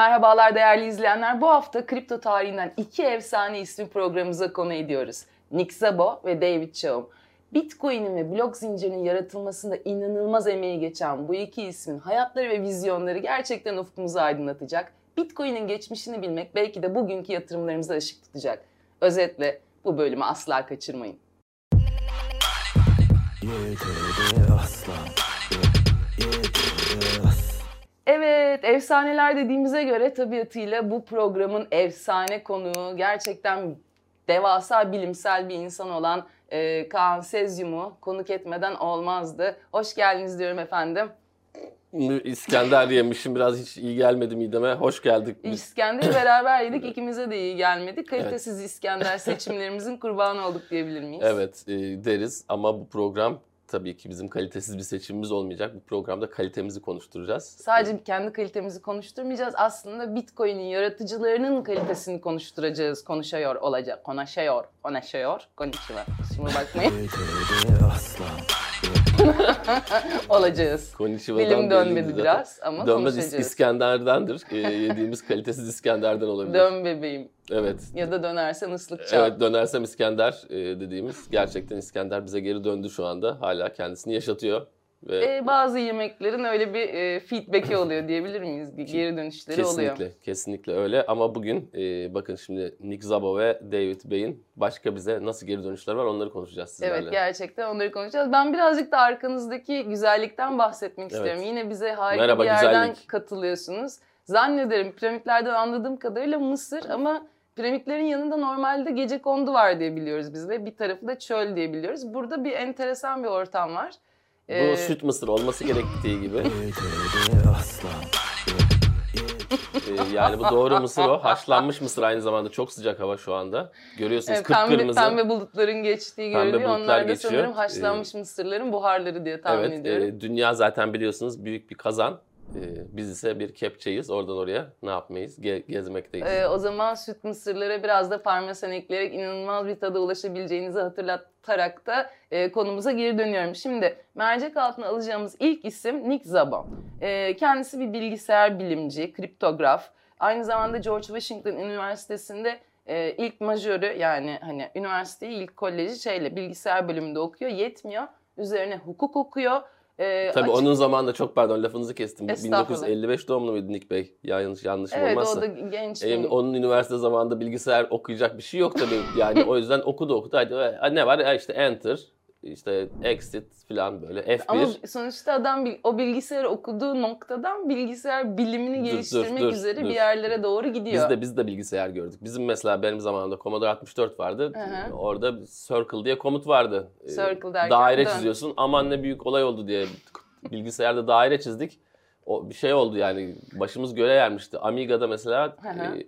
Merhabalar değerli izleyenler. Bu hafta kripto tarihinden iki efsane ismi programımıza konu ediyoruz. Nick Szabo ve David Chaum. Bitcoin'in ve blok zincirinin yaratılmasında inanılmaz emeği geçen bu iki ismin hayatları ve vizyonları gerçekten ufkumuzu aydınlatacak. Bitcoin'in geçmişini bilmek belki de bugünkü yatırımlarımıza ışık tutacak. Özetle bu bölümü asla kaçırmayın. Evet, efsaneler dediğimize göre tabiatıyla bu programın efsane konuğu gerçekten devasa bilimsel bir insan olan e, Kaan Sezyum'u konuk etmeden olmazdı. Hoş geldiniz diyorum efendim. İskender yemişim biraz hiç iyi gelmedi mideme. Hoş geldik. İskender'i beraber yedik ikimize de iyi gelmedi. Kalitesiz evet. İskender seçimlerimizin kurbanı olduk diyebilir miyiz? Evet e, deriz ama bu program tabii ki bizim kalitesiz bir seçimimiz olmayacak. Bu programda kalitemizi konuşturacağız. Sadece kendi kalitemizi konuşturmayacağız. Aslında Bitcoin'in yaratıcılarının kalitesini konuşturacağız. Konuşuyor olacak. Konuşuyor. Konuşuyor. Konuşuyor. Şimdi bakmayın. olacağız. Bilim dönmedi biraz ama Dönmez konuşacağız. İskender'dendir. Ee, yediğimiz kalitesiz İskender'den olabilir. Dön bebeğim. Evet. Ya da dönersen ıslık çal. Evet dönersem İskender e, dediğimiz gerçekten İskender bize geri döndü şu anda. Hala kendisini yaşatıyor. Ve ee, bazı yemeklerin öyle bir e, feedback'i oluyor diyebilir miyiz? Geri dönüşleri kesinlikle, oluyor. Kesinlikle, kesinlikle öyle. Ama bugün e, bakın şimdi Nick Szabo ve David Bey'in başka bize nasıl geri dönüşler var onları konuşacağız sizlerle. Evet gerçekten onları konuşacağız. Ben birazcık da arkanızdaki güzellikten bahsetmek evet. istiyorum. Yine bize harika Merhaba, bir yerden güzellik. katılıyorsunuz. Zannederim piramitlerden anladığım kadarıyla Mısır ama piramitlerin yanında normalde gece kondu var diye biliyoruz biz ve bir tarafı da çöl diye biliyoruz. Burada bir enteresan bir ortam var. Bu ee... süt mısır olması gerektiği gibi. Ee, yani bu doğru mısır o. Haşlanmış mısır aynı zamanda çok sıcak hava şu anda. Görüyorsunuz evet, kıpkırmızı. Pembe, pembe bulutların geçtiği pembe görülüyor. Onlar da geçiyor. sanırım haşlanmış ee, mısırların buharları diye tahmin evet, ediyorum. Evet dünya zaten biliyorsunuz büyük bir kazan. Ee, biz ise bir kepçeyiz. Oradan oraya ne yapmayız? Ge- gezmekteyiz. Ee, o zaman süt mısırlara biraz da parmesan ekleyerek inanılmaz bir tada ulaşabileceğinizi hatırlatarak da e, konumuza geri dönüyorum. Şimdi mercek altına alacağımız ilk isim Nick Szabo. E, kendisi bir bilgisayar bilimci, kriptograf. Aynı zamanda George Washington Üniversitesi'nde e, ilk majörü yani hani üniversiteyi ilk koleji şeyle bilgisayar bölümünde okuyor. Yetmiyor. Üzerine hukuk okuyor ee, Tabii açık... onun zamanında çok pardon lafınızı kestim. 1955 doğumlu muydu Nick Bey? Yanlış yanlış evet, olmazsa. Evet o da genç. Ee, onun üniversite zamanında bilgisayar okuyacak bir şey yok tabii. Yani o yüzden okudu okudu. Hadi ne var? işte enter işte exit falan böyle F1. Ama sonuçta adam o bilgisayar okuduğu noktadan bilgisayar bilimini dur, geliştirmek dur, dur, üzere dur. bir yerlere doğru gidiyor. Biz de biz de bilgisayar gördük. Bizim mesela benim zamanımda Commodore 64 vardı. Hı-hı. Orada Circle diye komut vardı. Ee, Circle derken Daire dön. çiziyorsun. Aman ne büyük olay oldu diye bilgisayarda daire çizdik. O bir şey oldu yani başımız göre yermişti. Amiga'da mesela e,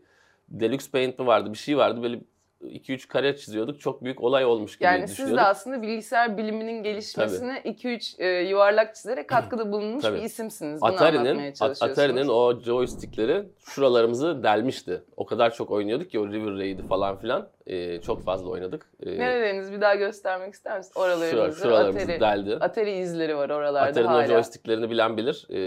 Deluxe Paint mi vardı bir şey vardı böyle 2-3 kare çiziyorduk. Çok büyük olay olmuş gibi yani düşünüyorduk. Yani siz de aslında bilgisayar biliminin gelişmesine 2-3 e, yuvarlak çizerek katkıda bulunmuş bir isimsiniz. Bunu Atari'nin, Atari'nin o joystickleri şuralarımızı delmişti. O kadar çok oynuyorduk ki o River Raid'i falan filan. E, çok fazla oynadık. E, Nereleriniz bir daha göstermek ister misiniz? Oralarınızı. Şura, şuralarımızı Atari, deldi. Atari izleri var oralarda Atari'nin hala. o joysticklerini bilen bilir. E,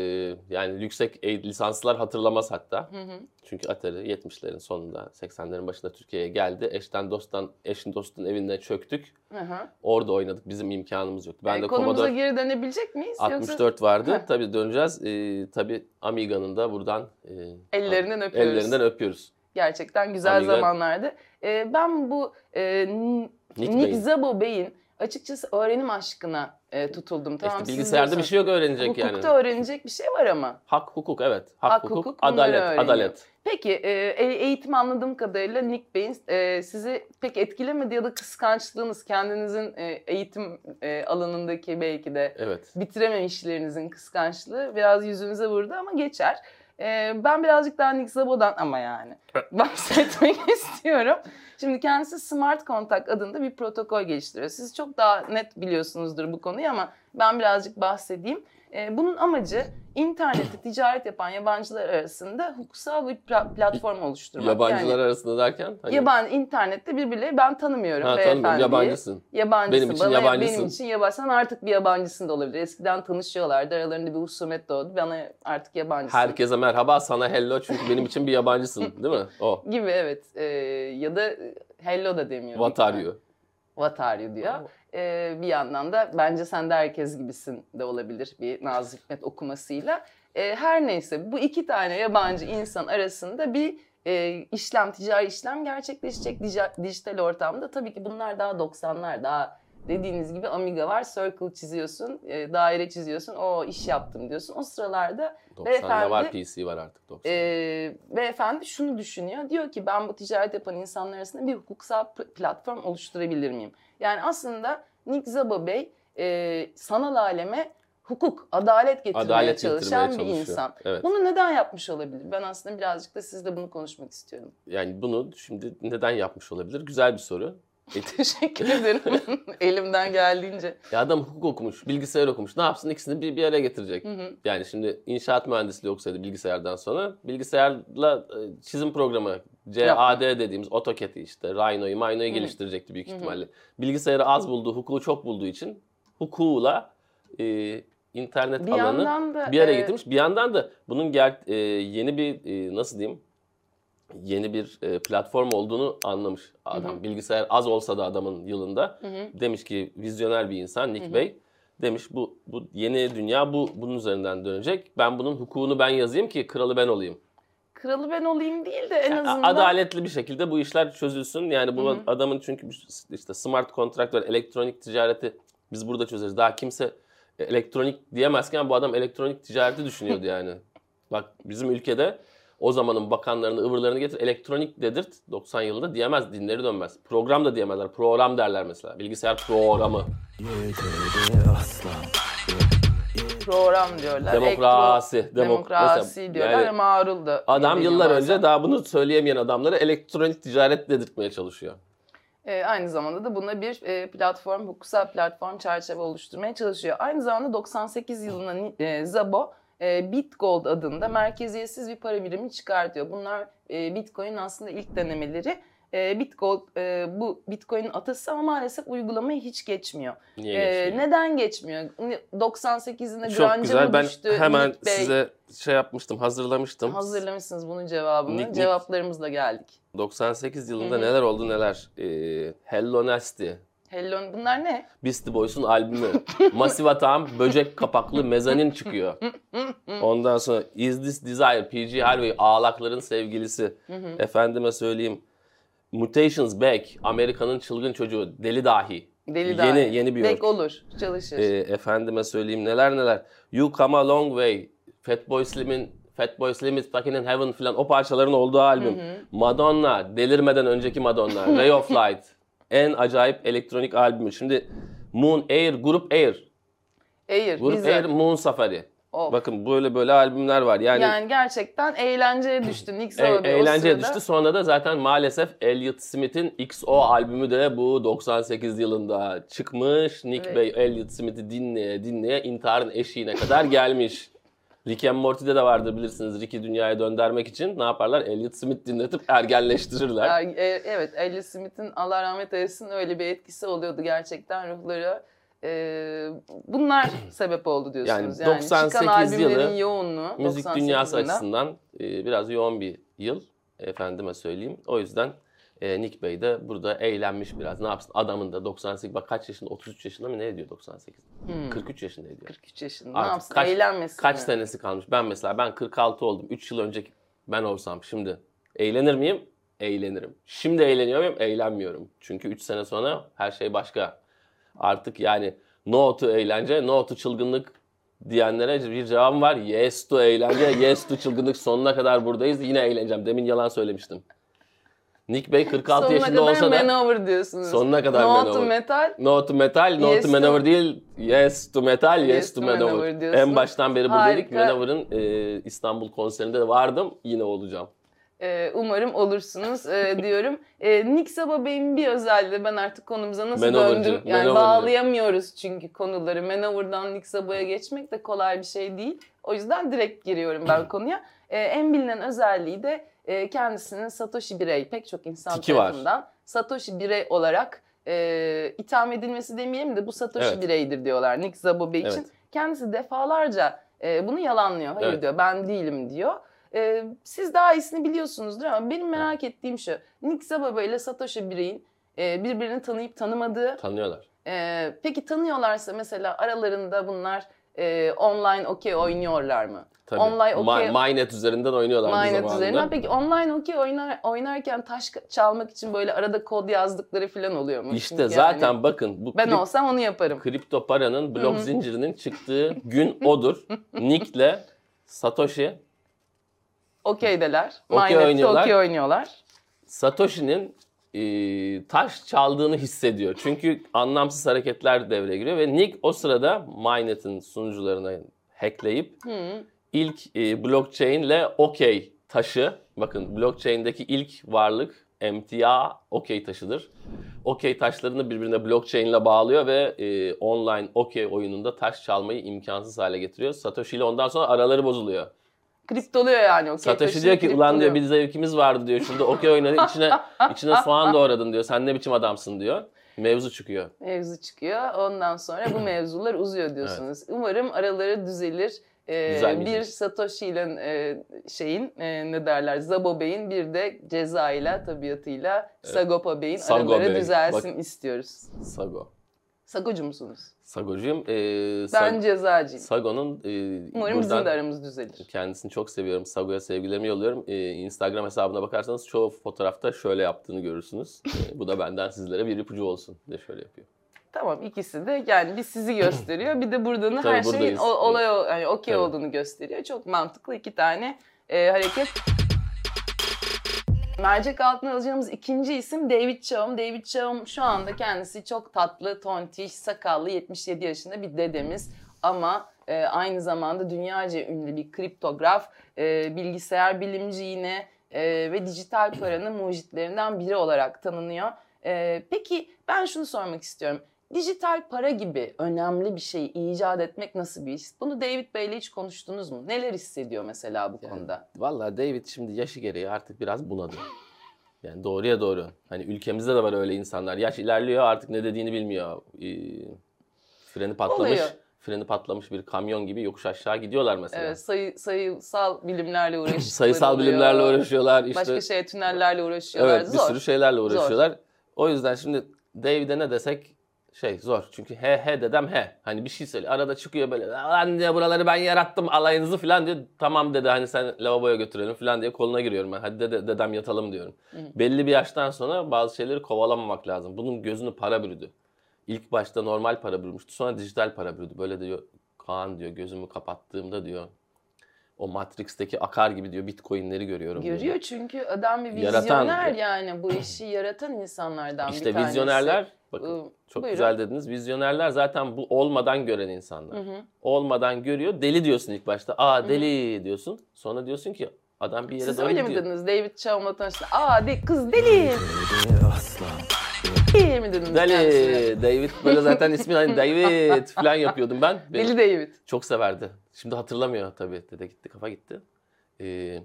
yani yüksek lisanslar hatırlamaz hatta. Hı hı. Çünkü Atari 70'lerin sonunda 80'lerin başında Türkiye'ye geldi. Eşten dosttan, eşin dostun evinde çöktük. Hı hı. Orada oynadık. Bizim imkanımız yoktu. Ben e, de konumuza Commodore geri dönebilecek miyiz? 64 Yoksa... vardı. Heh. Tabii döneceğiz. Ee, tabii Amiga'nın da buradan e, ellerinden öpüyoruz. Ellerinden öpüyoruz. Gerçekten güzel Amiga... zamanlardı. Ee, ben bu e, Nick, Nick Szabo Bey'in açıkçası öğrenim aşkına e, tutuldum. Tamam, işte bilgisayarda bir şey yok öğrenecek Hukukta yani. Hukukta öğrenecek bir şey var ama. Hak, hukuk evet. Hak, Hak hukuk, hukuk adalet, adalet. Peki e, eğitim anladığım kadarıyla Nick Bey'in e, sizi pek etkilemedi ya da kıskançlığınız kendinizin e, eğitim e, alanındaki belki de evet. bitirememişlerinizin kıskançlığı biraz yüzünüze vurdu ama geçer. E, ben birazcık daha Nick Szabo'dan ama yani bahsetmek istiyorum. Şimdi kendisi Smart Contact adında bir protokol geliştiriyor. Siz çok daha net biliyorsunuzdur bu konuyu ama ben birazcık bahsedeyim. E, bunun amacı internette ticaret yapan yabancılar arasında hukuksal bir platform oluşturmak. Yabancılar yani, arasında derken? Hani... Yabancı internette birbirleri ben tanımıyorum ha, beyefendiyi. Yabancısın. Yabancısın. Benim için Bana, yabancısın. Benim için yabancı. Sen artık bir yabancısın da olabilir. Eskiden tanışıyorlardı. Aralarında bir husumet doğdu. Bana artık yabancısın. Herkese merhaba sana hello çünkü benim için bir yabancısın değil mi? O. Gibi evet. Ee, ya da hello da demiyor. What are you? What are you diyor. Ee, bir yandan da bence sen de herkes gibisin de olabilir bir Nazım Hikmet okumasıyla. Ee, her neyse bu iki tane yabancı insan arasında bir e, işlem, ticari işlem gerçekleşecek dijital ortamda. Tabii ki bunlar daha 90'lar, daha dediğiniz gibi Amiga var, circle çiziyorsun, e, daire çiziyorsun, o iş yaptım diyorsun. O sıralarda 90'da beyefendi, var PC var artık 90. E, beyefendi şunu düşünüyor. Diyor ki ben bu ticaret yapan insanlar arasında bir hukuksal platform oluşturabilir miyim? Yani aslında Nick Zabo Bey e, sanal aleme hukuk, adalet getirmeye adalet çalışan bir insan. Evet. Bunu neden yapmış olabilir? Ben aslında birazcık da sizle bunu konuşmak istiyorum. Yani bunu şimdi neden yapmış olabilir? Güzel bir soru. E, teşekkür ederim. Elimden geldiğince. Ya adam hukuk okumuş, bilgisayar okumuş. Ne yapsın ikisini bir, bir araya getirecek. Hı hı. Yani şimdi inşaat mühendisliği okusaydı bilgisayardan sonra bilgisayarla e, çizim programı CAD dediğimiz AutoCAD'i işte Rhino'yu, Rhino'yu geliştirecekti büyük ihtimalle. Hı hı. Bilgisayarı az bulduğu, hukuku çok bulduğu için hukukla e, internet bir alanı da, bir araya e... getirmiş. Bir yandan da bunun ger- e, yeni bir e, nasıl diyeyim yeni bir e, platform olduğunu anlamış adam. Hı hı. Bilgisayar az olsa da adamın yılında hı hı. demiş ki vizyoner bir insan Nick hı hı. Bey demiş bu bu yeni dünya bu bunun üzerinden dönecek. Ben bunun hukukunu ben yazayım ki kralı ben olayım. Kralı ben olayım değil de en azından adaletli bir şekilde bu işler çözülsün. Yani bu hı hı. adamın çünkü işte smart kontrakt var, elektronik ticareti biz burada çözeriz. Daha kimse elektronik diyemezken bu adam elektronik ticareti düşünüyordu yani. Bak bizim ülkede o zamanın bakanlarını, ıvırlarını getir. Elektronik dedirt 90 yılında diyemez, dinleri dönmez. Program da diyemezler. Program derler mesela. Bilgisayar programı. Program diyorlar. Demokrasi. Elektro, demokrasi mesela, diyorlar yani, marul da. Adam yıllar önce daha bunu söyleyemeyen adamları elektronik ticaret dedirtmeye çalışıyor. E, aynı zamanda da buna bir e, platform, hukuksal platform çerçeve oluşturmaya çalışıyor. Aynı zamanda 98 yılında e, Zabo e, Bitgold adında merkeziyetsiz bir para birimi çıkartıyor. Bunlar e, Bitcoin aslında ilk denemeleri. E, Bitgold e, bu Bitcoin'in atası ama maalesef uygulamaya hiç geçmiyor. Niye e, geçmiyor? Neden geçmiyor? 98'inde Çok güzel. Ben düştü? hemen Nick size şey yapmıştım, hazırlamıştım. Hazırlamışsınız bunun cevabını. Nick, Cevaplarımızla geldik. 98 yılında Hı-hı. neler oldu neler? Ee, Hello Nasty, Hello bunlar ne? Beastie Boys'un albümü. Massive Attack'ın böcek kapaklı mezanin çıkıyor. Ondan sonra Is This Desire, PG Harvey, Ağlakların sevgilisi. Efendime söyleyeyim. Mutations Back, Amerika'nın çılgın çocuğu, Deli Dahi. Deli Dahi. Yeni, yeni bir Back olur, çalışır. E, efendime söyleyeyim neler neler. You Come A Long Way, Fatboy Slim'in Fatboy Slim is Fucking in Heaven falan o parçaların olduğu albüm. Madonna, delirmeden önceki Madonna, Ray of Light en acayip elektronik albümü. Şimdi Moon Air, Grup Air. Air, Grup güzel. Air, Moon Safari. Of. Bakın böyle böyle albümler var. Yani, yani gerçekten eğlenceye düştü Nick Zoe e, Eğlenceye düştü. Sonra da zaten maalesef Elliot Smith'in XO albümü de bu 98 yılında çıkmış. Nick evet. Bey Elliot Smith'i dinleye dinleye intiharın eşiğine kadar gelmiş. Rick and Morty'de de vardı bilirsiniz. Rick'i dünyaya döndürmek için ne yaparlar? Elliot Smith dinletip ergenleştirirler. Er, e, evet, Elliot Smith'in Allah rahmet eylesin öyle bir etkisi oluyordu gerçekten ruhları. E, bunlar sebep oldu diyorsunuz. Yani, yani 98 yılı yoğunluğu, müzik dünyası yılında. açısından e, biraz yoğun bir yıl efendime söyleyeyim. O yüzden e, Nick Bey de burada eğlenmiş biraz. Ne yapsın? Adamın da 98 bak kaç yaşında? 33 yaşında mı ne ediyor 98? Hmm. 43 yaşında ediyor. 43 yaşında. Artık ne yapsın? Kaç, Eğlenmesin. Kaç mi? senesi kalmış? Ben mesela ben 46 oldum. 3 yıl önceki ben olsam şimdi eğlenir miyim? Eğlenirim. Şimdi eğleniyor muyum? Eğlenmiyorum. Çünkü 3 sene sonra her şey başka. Artık yani no to eğlence, no to çılgınlık diyenlere bir cevabım var. Yes to eğlence, yes to çılgınlık sonuna kadar buradayız. Yine eğleneceğim. Demin yalan söylemiştim. Nick Bey 46 sonuna yaşında olsa da Maneuver diyorsunuz. Sonuna kadar no Maneuver. to metal. No to metal, no yes to Maneuver değil. Yes to metal, yes, yes to, to Maneuver. maneuver en baştan beri buradaydık. Maneuver'ın e, İstanbul konserinde de vardım. Yine olacağım. E, umarım olursunuz e, diyorum. E, Nick Saba Bey'in bir özelliği ben artık konumuza nasıl Manoverci, döndüm? Yani manoverci. bağlayamıyoruz çünkü konuları. Manover'dan Nick Saba'ya geçmek de kolay bir şey değil. O yüzden direkt giriyorum ben konuya. E, en bilinen özelliği de e, kendisinin Satoshi Birey pek çok insan Tiki var. tarafından Satoshi Birey olarak e, itham edilmesi demeyelim de bu Satoshi Evet. Birey'dir diyorlar Nick Szabo Bey için. Evet. Kendisi defalarca e, bunu yalanlıyor. Hayır Evet. diyor ben değilim diyor. E, siz daha iyisini biliyorsunuzdur ama benim merak ettiğim şu. Nick Szabo Bey ile Satoshi Birey'in e, birbirini tanıyıp tanımadığı. Tanıyorlar. E, peki tanıyorlarsa mesela aralarında bunlar e, online okey oynuyorlar mı? Tabii. Online okey- Ma- Mynet üzerinden oynuyorlar Minet üzerinden. Peki online okey oynar, oynarken taş çalmak için böyle arada kod yazdıkları falan oluyor mu? İşte Çünkü zaten yani bakın bu ben krip- olsam onu yaparım. kripto paranın blok zincirinin çıktığı gün odur. Nick'le Satoshi Okeydeler. Okey Minet'te oynuyorlar. okey oynuyorlar. Satoshi'nin e, taş çaldığını hissediyor. Çünkü anlamsız hareketler devreye giriyor ve Nick o sırada Mynet'in sunucularına hackleyip Hı. ilk e, blockchain'le okey taşı, bakın blockchain'deki ilk varlık MTA okey taşıdır. Okey taşlarını birbirine blockchain'le bağlıyor ve e, online okey oyununda taş çalmayı imkansız hale getiriyor. Satoshi ile ondan sonra araları bozuluyor. Kriptoluyor yani okey. Satoshi diyor ki ulan diyor kriptoluyor." bir zevkimiz vardı diyor. Şurada okey oynadık içine içine soğan doğradın diyor. Sen ne biçim adamsın diyor. Mevzu çıkıyor. Mevzu çıkıyor. Ondan sonra bu mevzular uzuyor diyorsunuz. Umarım araları düzelir. Ee, Düzelmeyecek. bir Satoshi ile e, şeyin e, ne derler Zabo Bey'in bir de cezayla tabiatıyla Sagopa Bey'in Sago araları Bey, düzelsin istiyoruz. Sago. Sagocu musunuz? Sagocuyum. Ee, Ben cezacıyım. Sago'nun e, Umarım bizim de aramız düzelir. kendisini çok seviyorum. Sago'ya sevgilerimi yolluyorum. Ee, Instagram hesabına bakarsanız çoğu fotoğrafta şöyle yaptığını görürsünüz. Ee, bu da benden sizlere bir ipucu olsun. De şöyle yapıyor. Tamam ikisi de yani bir sizi gösteriyor bir de buradanın Tabii her şeyin o, olay yani okey olduğunu gösteriyor. Çok mantıklı iki tane e, hareket. Mercek altına alacağımız ikinci isim David Chaum. David Chaum şu anda kendisi çok tatlı, tontiş, sakallı 77 yaşında bir dedemiz. Ama e, aynı zamanda dünyaca ünlü bir kriptograf, e, bilgisayar bilimci yine e, ve dijital paranın mucitlerinden biri olarak tanınıyor. E, peki ben şunu sormak istiyorum. Dijital para gibi önemli bir şeyi icat etmek nasıl bir iş? Bunu David Bey'le hiç konuştunuz mu? Neler hissediyor mesela bu Yani konuda? Vallahi David şimdi yaşı gereği artık biraz bunadı. Yani doğruya doğru. Hani ülkemizde de var öyle insanlar. Yaş ilerliyor artık ne dediğini bilmiyor. Ee, freni patlamış. Oluyor. Freni patlamış bir kamyon gibi yokuş aşağı gidiyorlar mesela. Evet, sayı, sayısal bilimlerle uğraşıyorlar. Sayısal bilimlerle uğraşıyorlar. işte Başka şey tünellerle uğraşıyorlar. Evet bir Zor. sürü şeylerle uğraşıyorlar. O yüzden şimdi David'e ne desek şey zor. Çünkü he he dedem he. Hani bir şey söyle. Arada çıkıyor böyle. Diye buraları ben yarattım alayınızı falan diyor. Tamam dede hani sen lavaboya götürelim falan diye koluna giriyorum ben. Hadi dede, dedem yatalım diyorum. Belli bir yaştan sonra bazı şeyleri kovalamamak lazım. Bunun gözünü para bürüdü. İlk başta normal para bürümüştü. Sonra dijital para bürüdü. Böyle diyor Kaan diyor gözümü kapattığımda diyor o Matrix'teki akar gibi diyor bitcoinleri görüyorum diyor. Görüyor çünkü adam bir Yaratan- vizyoner yani bu işi yaratan insanlardan bir İşte tanesi. vizyonerler, bakın çok buyurun. güzel dediniz. Vizyonerler zaten bu olmadan gören insanlar. Hı hı. Olmadan görüyor, deli diyorsun ilk başta. Aa deli diyorsun. Sonra diyorsun ki adam bir yere Siz öyle mi dediniz? David Chaum'la tanıştı. Aa de, kız deli. Deli mi dediniz kendisine? Deli. David böyle zaten ismi hani David falan yapıyordum ben. Beni Deli David. çok severdi. Şimdi hatırlamıyor tabii. Dede gitti, kafa gitti. Ee,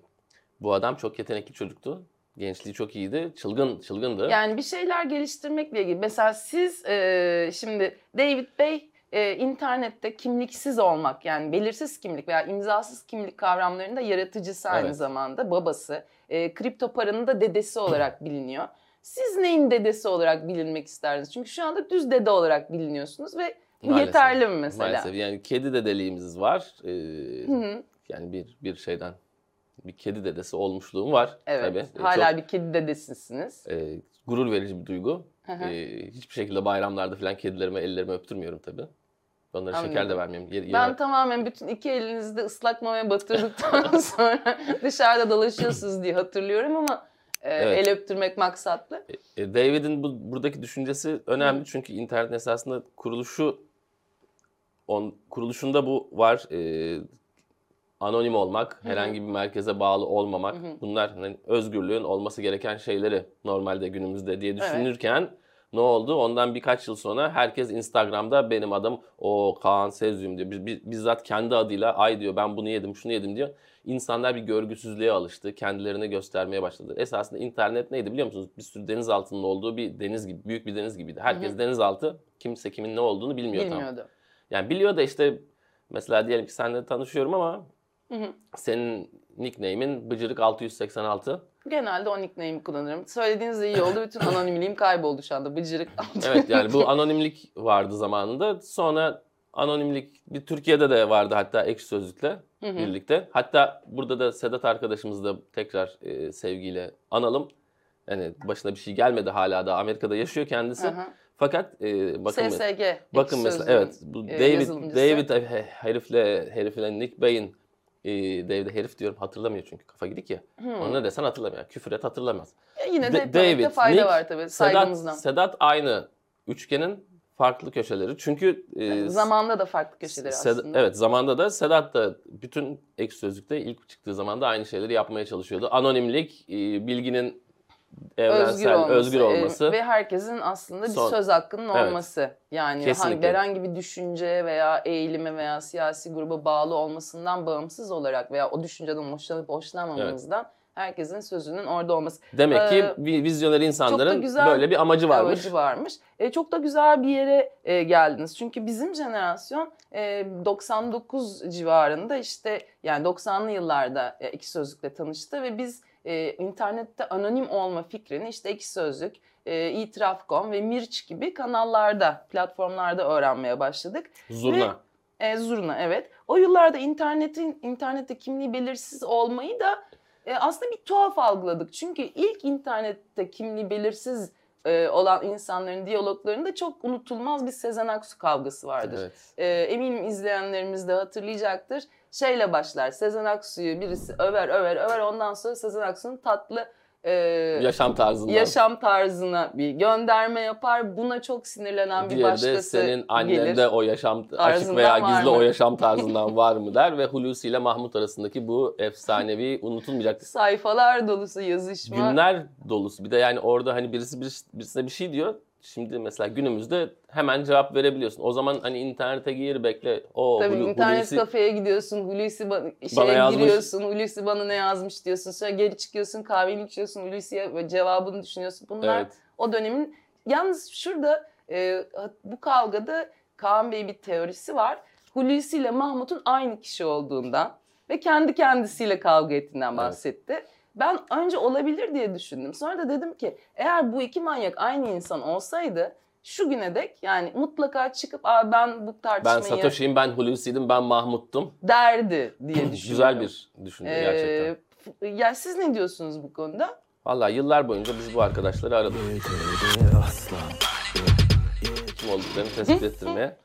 bu adam çok yetenekli çocuktu. Gençliği çok iyiydi. Çılgın, çılgındı. Yani bir şeyler geliştirmekle ilgili. Mesela siz e, şimdi David Bey e, internette kimliksiz olmak yani belirsiz kimlik veya imzasız kimlik kavramlarında yaratıcısı aynı Evet. zamanda babası. E, kripto paranın da dedesi olarak biliniyor. Siz neyin dedesi olarak bilinmek isterdiniz? Çünkü şu anda düz dede olarak biliniyorsunuz ve bu Maalesef. yeterli mi mesela? Maalesef. Yani kedi dedeliğimiz var. Ee, Hı hı. yani bir bir şeyden bir kedi dedesi olmuşluğum var. Evet. Tabii. Ee, Hala çok, bir kedi dedesisiniz. e, gurur verici bir duygu. Hı hı. Ee, hiçbir şekilde bayramlarda falan kedilerime ellerimi öptürmüyorum tabii. Onlara şeker de Anladım. vermiyorum. Ye- Ben tamamen bütün iki elinizde ıslak mamaya batırdıktan sonra dışarıda dolaşıyorsunuz diye hatırlıyorum ama e, Evet. el öptürmek maksatlı. E, David'in bu, buradaki düşüncesi önemli çünkü internet esasında kuruluşu on, kuruluşunda bu var. E, anonim olmak, herhangi bir merkeze bağlı olmamak bunlar hani özgürlüğün olması gereken şeyleri normalde günümüzde diye düşünürken ne oldu? Ondan birkaç yıl sonra herkes Instagram'da benim adım o Kaan Sezyum diyor. Biz- biz- Bizzat kendi adıyla ay diyor ben bunu yedim şunu yedim diyor. İnsanlar bir görgüsüzlüğe alıştı. Kendilerini göstermeye başladı. Esasında internet neydi biliyor musunuz? Bir sürü deniz altının olduğu bir deniz gibi, büyük bir deniz gibiydi. Herkes denizaltı, kimse kimin ne olduğunu bilmiyor tam. Bilmiyordu. Yani biliyor da işte mesela diyelim ki seninle tanışıyorum ama Hı hı. senin nickname'in Bıcırık 686. Genelde o nickname'i kullanırım. Söylediğiniz de iyi oldu. Bütün anonimliğim kayboldu şu anda. Bıcırık. Evet yani bu anonimlik vardı zamanında. Sonra anonimlik bir Türkiye'de de vardı hatta ekşi sözlükle birlikte. Hatta burada da Sedat arkadaşımızı da tekrar e, sevgiyle analım. Yani başına bir şey gelmedi hala da Amerika'da yaşıyor kendisi. Hı hı. Fakat e, bakın SSG. bakın mesela evet bu e, David. David he- herifle herifle Nick Bey'in e, David herif diyorum hatırlamıyor çünkü kafa gidik ya. Hmm. Ona desen hatırlamıyor. Küfür et hatırlamaz. E, yine de Da- etmemekte fayda Nick, var tabii Sedat, saygımızdan. Sedat aynı üçgenin farklı köşeleri. Çünkü e, Zamanda da farklı köşeleri Seda- aslında. Evet zamanda da Sedat da bütün ek sözlükte ilk çıktığı zaman da aynı şeyleri yapmaya çalışıyordu. Anonimlik, e, bilginin evrensel, özgür olması. e, ve herkesin aslında bir Son- söz hakkının Evet. olması. Yani Kesinlikle. hangi, herhangi bir düşünceye veya eğilime veya siyasi gruba bağlı olmasından bağımsız olarak veya o düşünceden hoşlanıp hoşlanmamamızdan herkesin sözünün orada olması. Demek ki Ee, vi- vizyoner insanların güzel böyle bir amacı varmış. Amacı varmış. E, çok da güzel bir yere e, geldiniz. Çünkü bizim jenerasyon e, 99 civarında işte yani 90'lı yıllarda e, iki sözlükle tanıştı ve biz e, internette anonim olma fikrini işte iki sözlük, e, itiraf.com ve Mirç gibi kanallarda, platformlarda öğrenmeye başladık. Zurna. E, Zurna evet. O yıllarda internetin internette kimliği belirsiz olmayı da e, aslında bir tuhaf algıladık. Çünkü ilk internette kimliği belirsiz e, olan insanların diyaloglarında çok unutulmaz bir Sezen Aksu kavgası vardır. Evet. E, eminim izleyenlerimiz de hatırlayacaktır. Şeyle başlar. Sezen Aksu'yu birisi över över över ondan sonra Sezen Aksu'nun tatlı e, Yaşam tarzından. yaşam tarzına bir gönderme yapar. Buna çok sinirlenen bir Diğeri de başkası senin annende gelir. o yaşam açık veya gizli mı? o yaşam tarzından var mı der ve Hulusi ile Mahmut arasındaki bu efsanevi unutulmayacak sayfalar dolusu yazışma. günler dolusu. Bir de yani orada hani birisi- birisine bir şey diyor. Şimdi mesela günümüzde hemen cevap verebiliyorsun. O zaman hani internete gir bekle. O Tabii Hulu- internet Hulusi- kafeye gidiyorsun, Hulusi ba- Bana şeye yazmış. giriyorsun, Hulusi bana ne yazmış diyorsun. Sonra geri çıkıyorsun, kahveni içiyorsun, Hulusi'ye cevabını düşünüyorsun. Bunlar Evet. o dönemin... Yalnız şurada e, bu kavgada Kaan Bey bir teorisi var. Hulusi ile Mahmut'un aynı kişi olduğundan ve kendi kendisiyle kavga ettiğinden bahsetti. Ben önce olabilir diye düşündüm. Sonra da dedim ki eğer bu iki manyak aynı insan olsaydı şu güne dek yani mutlaka çıkıp Aa, ben bu Ben tartışmayı Satoshi'yim, ben Hulusi'ydim, ben Mahmut'tum. derdi diye düşünüyorum. Güzel bir düşünce gerçekten. Ee, f- ya siz ne diyorsunuz bu konuda? Vallahi yıllar boyunca biz bu arkadaşları aradık. Kim olduklarını tespit ettirmeye.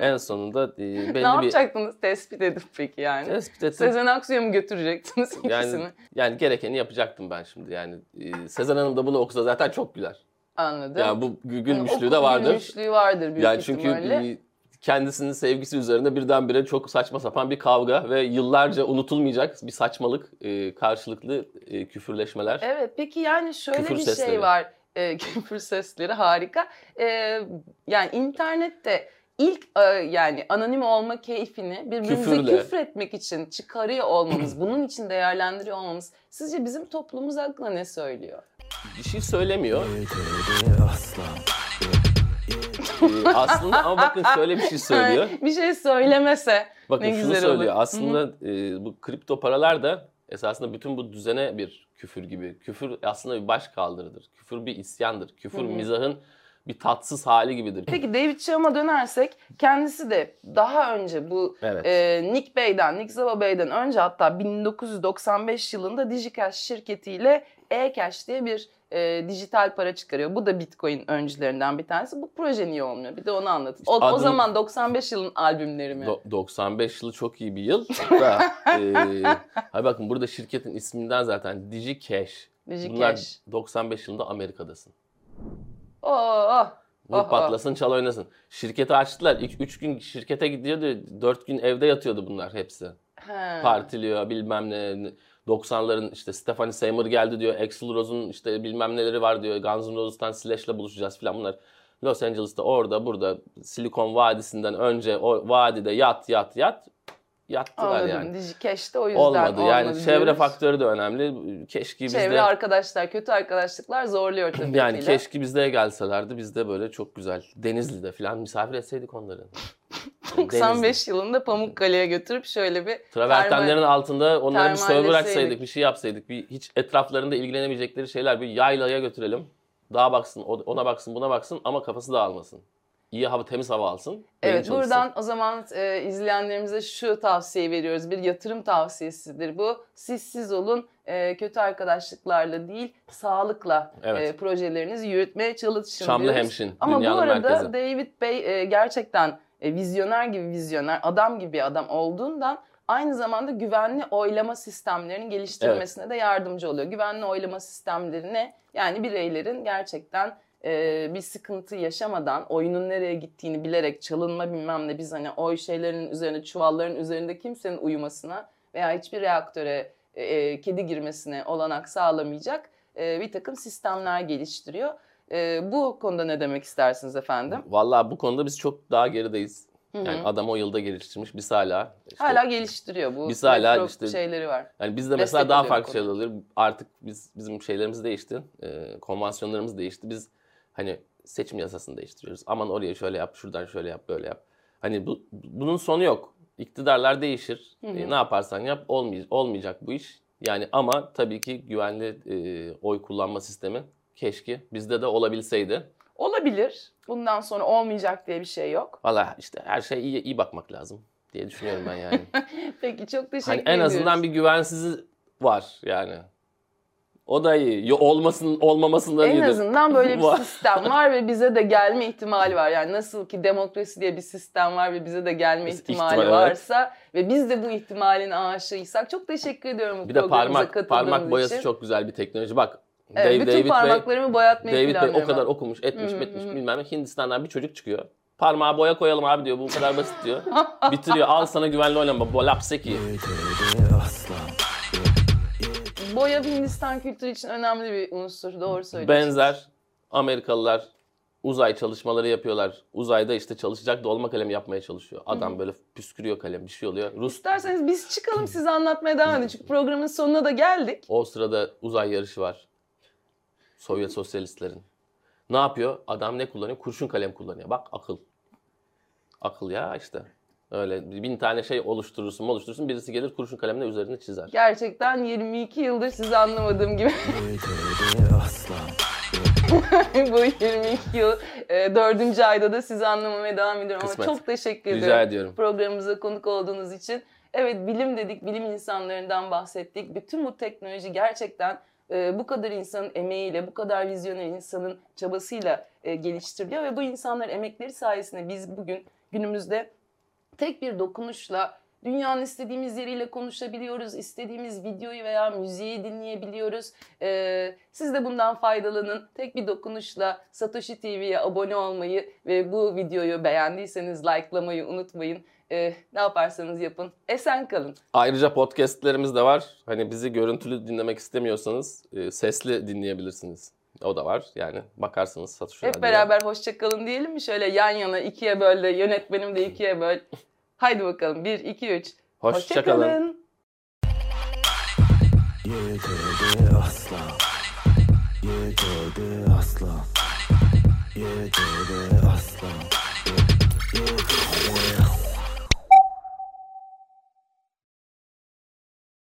En sonunda e, belli ne bir yapacaktınız tespit edip peki yani? tespit ettim. Sezen Aksu'ya mı götürecektiniz ikisini? Yani, yani gerekeni yapacaktım ben şimdi. Yani e, Sezen Hanım da bunu okusa zaten çok güler. Anladım. Yani bu gü- gülmüşlüğü Yani de vardır. Gülmüşlüğü vardır büyük Yani çünkü ihtimalle. kendisinin sevgisi üzerine birdenbire çok saçma sapan bir kavga ve yıllarca unutulmayacak bir saçmalık, e, karşılıklı küfürleşmeler. Evet peki yani şöyle Küfür bir sesleri. şey var. E, küfür sesleri harika. E, yani internette ilk e, yani anonim olma keyfini birbirimize Küfürle. küfretmek için çıkarıyor olmamız, bunun için değerlendiriyor olmamız sizce bizim toplumumuz hakkında ne söylüyor? Bir şey söylemiyor. E, aslında ama bakın şöyle bir şey söylüyor. bir şey söylemese Bakın Ne şunu güzel söylüyor. olur. Aslında e, bu kripto paralar da esasında bütün bu düzene bir küfür gibi. Küfür aslında bir baş kaldırıdır. Küfür bir isyandır. Küfür Hı hı. mizahın bir tatsız hali gibidir. Peki David Chum'a dönersek kendisi de daha önce bu Evet. e, Nick Bey'den, Nick Zaba Bey'den önce hatta 1995 yılında DigiCash şirketiyle eCash diye bir e, dijital para çıkarıyor. Bu da Bitcoin öncülerinden bir tanesi. Bu proje niye olmuyor? Bir de onu anlatın. O, o Adını- zaman 95 yılın albümleri mi? Do- 95 yılı çok iyi bir yıl. da, e, ha bakın burada şirketin isminden zaten DigiCash. Bunlar DigiCash. 95 yılında Amerika'dasın. Oh, Vur Aha. patlasın çal oynasın. Şirketi açtılar. 3 gün şirkete gidiyordu. 4 gün evde yatıyordu bunlar hepsi. He. partiliyor bilmem ne. 90'ların işte Stephanie Seymour geldi diyor. Axl Rose'un işte bilmem neleri var diyor. Guns N' Roses'tan Slash'la buluşacağız falan bunlar. Los Angeles'ta orada burada Silikon Vadisi'nden önce o vadide yat yat yat yattılar Anladım. yani. Dijikeş'te o yüzden Olmadı. Yani olmadı çevre diyoruz. faktörü de önemli. Keşke bizde Çevre arkadaşlar, kötü arkadaşlıklar zorluyor tabii yani ki. keşke bizde gelselerdi. Biz de böyle çok güzel Denizli'de falan misafir etseydik onları. 95 yılında Pamukkale'ye götürüp şöyle bir Travertenlerin altında onlara bir termalleseydik. açsaydık, bir şey yapsaydık. Bir hiç etraflarında ilgilenemeyecekleri şeyler bir yaylaya götürelim. Dağa baksın, ona baksın, buna baksın ama kafası dağılmasın. İyi hava, temiz hava alsın. Evet buradan o zaman e, izleyenlerimize şu tavsiye veriyoruz. Bir yatırım tavsiyesidir bu. Siz siz olun. e, kötü arkadaşlıklarla değil, sağlıkla Evet. e, projelerinizi yürütmeye çalışın Şamlı diyoruz. hemşin, Ama bu arada merkezi. David Bey e, gerçekten e, vizyoner gibi vizyoner, adam gibi adam olduğundan aynı zamanda güvenli oylama sistemlerinin geliştirilmesine de yardımcı oluyor. Güvenli oylama sistemlerine yani bireylerin gerçekten e, bir sıkıntı yaşamadan oyunun nereye gittiğini bilerek çalınma bilmem ne biz hani oy şeylerin üzerine çuvalların üzerinde kimsenin uyumasına veya hiçbir reaktöre e, e, kedi girmesine olanak sağlamayacak e, bir takım sistemler geliştiriyor. E, bu konuda ne demek istersiniz efendim? Vallahi bu konuda biz çok daha gerideyiz. Yani adam o yılda geliştirmiş, biz hala. işte- Hala geliştiriyor bu. Biz hala işte- şeyleri var. Yani bizde mesela Destek daha farklı şeyler oluyor. Artık biz bizim şeylerimiz değişti. Ee, konvansiyonlarımız değişti. Biz hani seçim yasasını değiştiriyoruz. Aman oraya şöyle yap, şuradan şöyle yap, böyle yap. Hani bu bunun sonu yok. İktidarlar değişir. Hı hı. Ee, ne yaparsan yap olmay- olmayacak bu iş. Yani ama tabii ki güvenli e, oy kullanma sistemi keşke bizde de olabilseydi. Olabilir. Bundan sonra olmayacak diye bir şey yok. Valla işte her şey iyi, iyi bakmak lazım diye düşünüyorum ben yani. Peki çok teşekkür Hani en ediyoruz. azından bir güvensizi var yani. O da iyi. Olmasın olmamasından En iyidir. azından böyle bir sistem var ve bize de gelme ihtimali var. Yani nasıl ki demokrasi diye bir sistem var ve bize de gelme İhtimal, ihtimali evet. varsa ve biz de bu ihtimalin aşığıysak çok teşekkür ediyorum bu Bir de parmak parmak boyası için. çok güzel bir teknoloji. Bak Evet, Dave- bütün David Bey, parmaklarımı boyatmayı David Bey o kadar ben. okumuş, etmiş, hı metmiş hı. bilmem ne. Hindistan'dan bir çocuk çıkıyor. Parmağa boya koyalım abi diyor. Bu kadar basit diyor. Bitiriyor. Al sana güvenli oynama. Bolapseki. Boya Hindistan kültürü için önemli bir unsur. Doğru söylüyorsun. Benzer Amerikalılar uzay çalışmaları yapıyorlar. Uzayda işte çalışacak dolma kalemi yapmaya çalışıyor. Adam böyle püskürüyor kalem bir şey oluyor. Rus İsterseniz biz çıkalım size anlatmaya devam edin. Çünkü programın sonuna da geldik. O sırada uzay yarışı var. Sovyet sosyalistlerin. Ne yapıyor? Adam ne kullanıyor? Kurşun kalem kullanıyor. Bak akıl. Akıl ya işte. Öyle bin tane şey oluşturursun oluşturursun birisi gelir kurşun kalemle üzerine çizer. Gerçekten 22 yıldır sizi anlamadığım gibi bu 22 yıl e, dördüncü ayda da sizi anlamamaya devam ediyorum. Kısmet. Ama çok teşekkür Rica ediyorum ediyorum. programımıza konuk olduğunuz için. Evet bilim dedik, bilim insanlarından bahsettik. Bütün bu teknoloji gerçekten e, bu kadar insanın emeğiyle, bu kadar vizyoner insanın çabasıyla e, geliştiriliyor. Ve bu insanların emekleri sayesinde biz bugün günümüzde tek bir dokunuşla dünyanın istediğimiz yeriyle konuşabiliyoruz. istediğimiz videoyu veya müziği dinleyebiliyoruz. Ee, siz de bundan faydalanın. Tek bir dokunuşla Satoshi TV'ye abone olmayı ve bu videoyu beğendiyseniz likelamayı unutmayın. Ee, ne yaparsanız yapın. Esen kalın. Ayrıca podcastlerimiz de var. Hani bizi görüntülü dinlemek istemiyorsanız e, sesli dinleyebilirsiniz. O da var. Yani bakarsınız satış Hep beraber hoşça kalın diyelim mi? Şöyle yan yana ikiye böl de yönetmenim de ikiye böl. Haydi bakalım. Bir, iki, üç. Hoşça kalın. Yeterde asla Yeterde asla Yeterde asla